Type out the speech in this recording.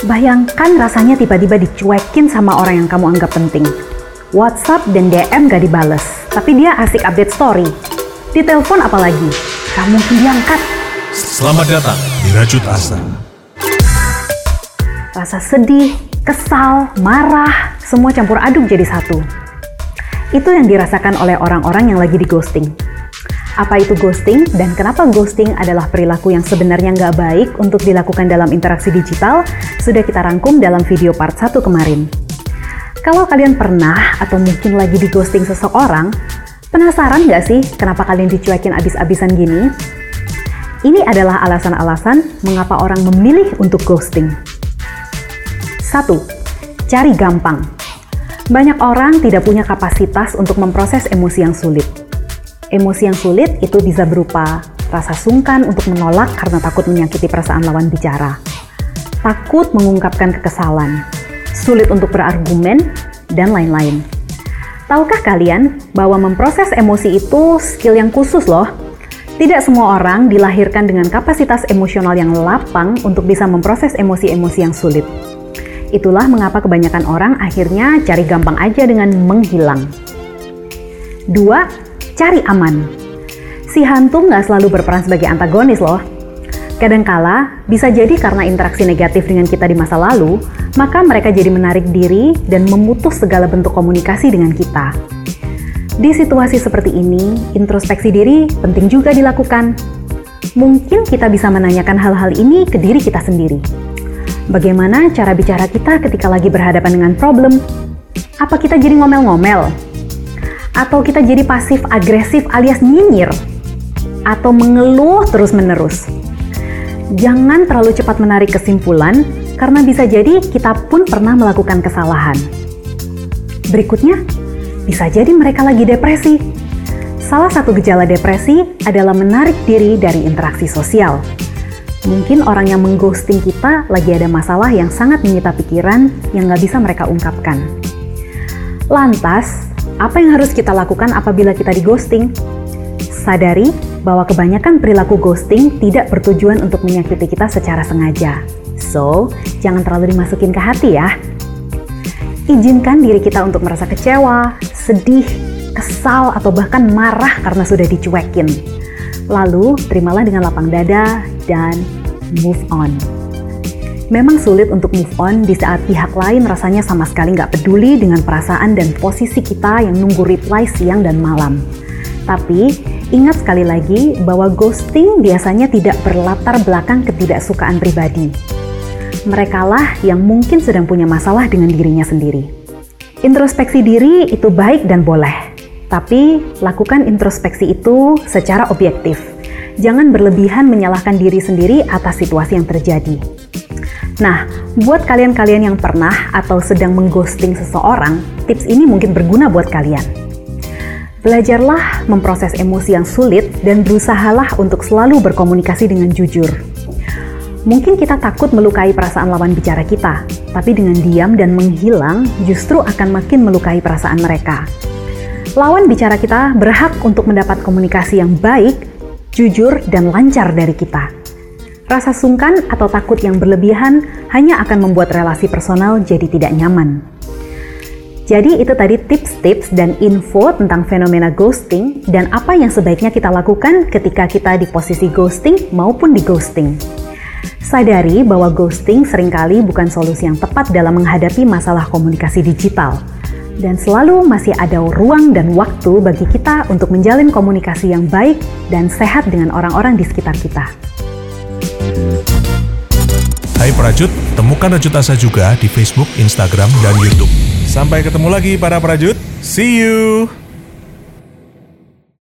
Bayangkan rasanya tiba-tiba dicuekin sama orang yang kamu anggap penting. WhatsApp dan DM gak dibales, tapi dia asik update story. Di telepon apalagi, gak mungkin diangkat. Selamat datang di Rajut Asa. Rasa sedih, kesal, marah, semua campur aduk jadi satu. Itu yang dirasakan oleh orang-orang yang lagi di ghosting. Apa itu ghosting dan kenapa ghosting adalah perilaku yang sebenarnya nggak baik untuk dilakukan dalam interaksi digital sudah kita rangkum dalam video part 1 kemarin. Kalau kalian pernah atau mungkin lagi di ghosting seseorang, penasaran nggak sih kenapa kalian dicuekin abis-abisan gini? Ini adalah alasan-alasan mengapa orang memilih untuk ghosting. 1. Cari gampang. Banyak orang tidak punya kapasitas untuk memproses emosi yang sulit. Emosi yang sulit itu bisa berupa rasa sungkan untuk menolak karena takut menyakiti perasaan lawan bicara, takut mengungkapkan kekesalan, sulit untuk berargumen, dan lain-lain. Tahukah kalian bahwa memproses emosi itu skill yang khusus loh? Tidak semua orang dilahirkan dengan kapasitas emosional yang lapang untuk bisa memproses emosi-emosi yang sulit. Itulah mengapa kebanyakan orang akhirnya cari gampang aja dengan menghilang. Dua, cari aman. Si hantu nggak selalu berperan sebagai antagonis loh. Kadangkala bisa jadi karena interaksi negatif dengan kita di masa lalu, maka mereka jadi menarik diri dan memutus segala bentuk komunikasi dengan kita. Di situasi seperti ini, introspeksi diri penting juga dilakukan. Mungkin kita bisa menanyakan hal-hal ini ke diri kita sendiri. Bagaimana cara bicara kita ketika lagi berhadapan dengan problem? Apa kita jadi ngomel-ngomel? Atau kita jadi pasif agresif alias nyinyir? Atau mengeluh terus-menerus? Jangan terlalu cepat menarik kesimpulan, karena bisa jadi kita pun pernah melakukan kesalahan. Berikutnya, bisa jadi mereka lagi depresi. Salah satu gejala depresi adalah menarik diri dari interaksi sosial Mungkin orang yang mengghosting kita lagi ada masalah yang sangat menyita pikiran yang nggak bisa mereka ungkapkan. Lantas, apa yang harus kita lakukan apabila kita di ghosting? Sadari bahwa kebanyakan perilaku ghosting tidak bertujuan untuk menyakiti kita secara sengaja. So, jangan terlalu dimasukin ke hati ya. Izinkan diri kita untuk merasa kecewa, sedih, kesal, atau bahkan marah karena sudah dicuekin Lalu, terimalah dengan lapang dada dan move on. Memang sulit untuk move on di saat pihak lain rasanya sama sekali nggak peduli dengan perasaan dan posisi kita yang nunggu reply siang dan malam. Tapi, ingat sekali lagi bahwa ghosting biasanya tidak berlatar belakang ketidaksukaan pribadi. Merekalah yang mungkin sedang punya masalah dengan dirinya sendiri. Introspeksi diri itu baik dan boleh, tapi lakukan introspeksi itu secara objektif. Jangan berlebihan menyalahkan diri sendiri atas situasi yang terjadi. Nah, buat kalian-kalian yang pernah atau sedang mengghosting seseorang, tips ini mungkin berguna buat kalian. Belajarlah memproses emosi yang sulit dan berusahalah untuk selalu berkomunikasi dengan jujur. Mungkin kita takut melukai perasaan lawan bicara kita, tapi dengan diam dan menghilang justru akan makin melukai perasaan mereka lawan bicara kita berhak untuk mendapat komunikasi yang baik, jujur, dan lancar dari kita. Rasa sungkan atau takut yang berlebihan hanya akan membuat relasi personal jadi tidak nyaman. Jadi itu tadi tips-tips dan info tentang fenomena ghosting dan apa yang sebaiknya kita lakukan ketika kita di posisi ghosting maupun di ghosting. Sadari bahwa ghosting sering kali bukan solusi yang tepat dalam menghadapi masalah komunikasi digital dan selalu masih ada ruang dan waktu bagi kita untuk menjalin komunikasi yang baik dan sehat dengan orang-orang di sekitar kita. Hai Prajut, temukan Rajut Asa juga di Facebook, Instagram, dan YouTube. Sampai ketemu lagi para Prajut. See you!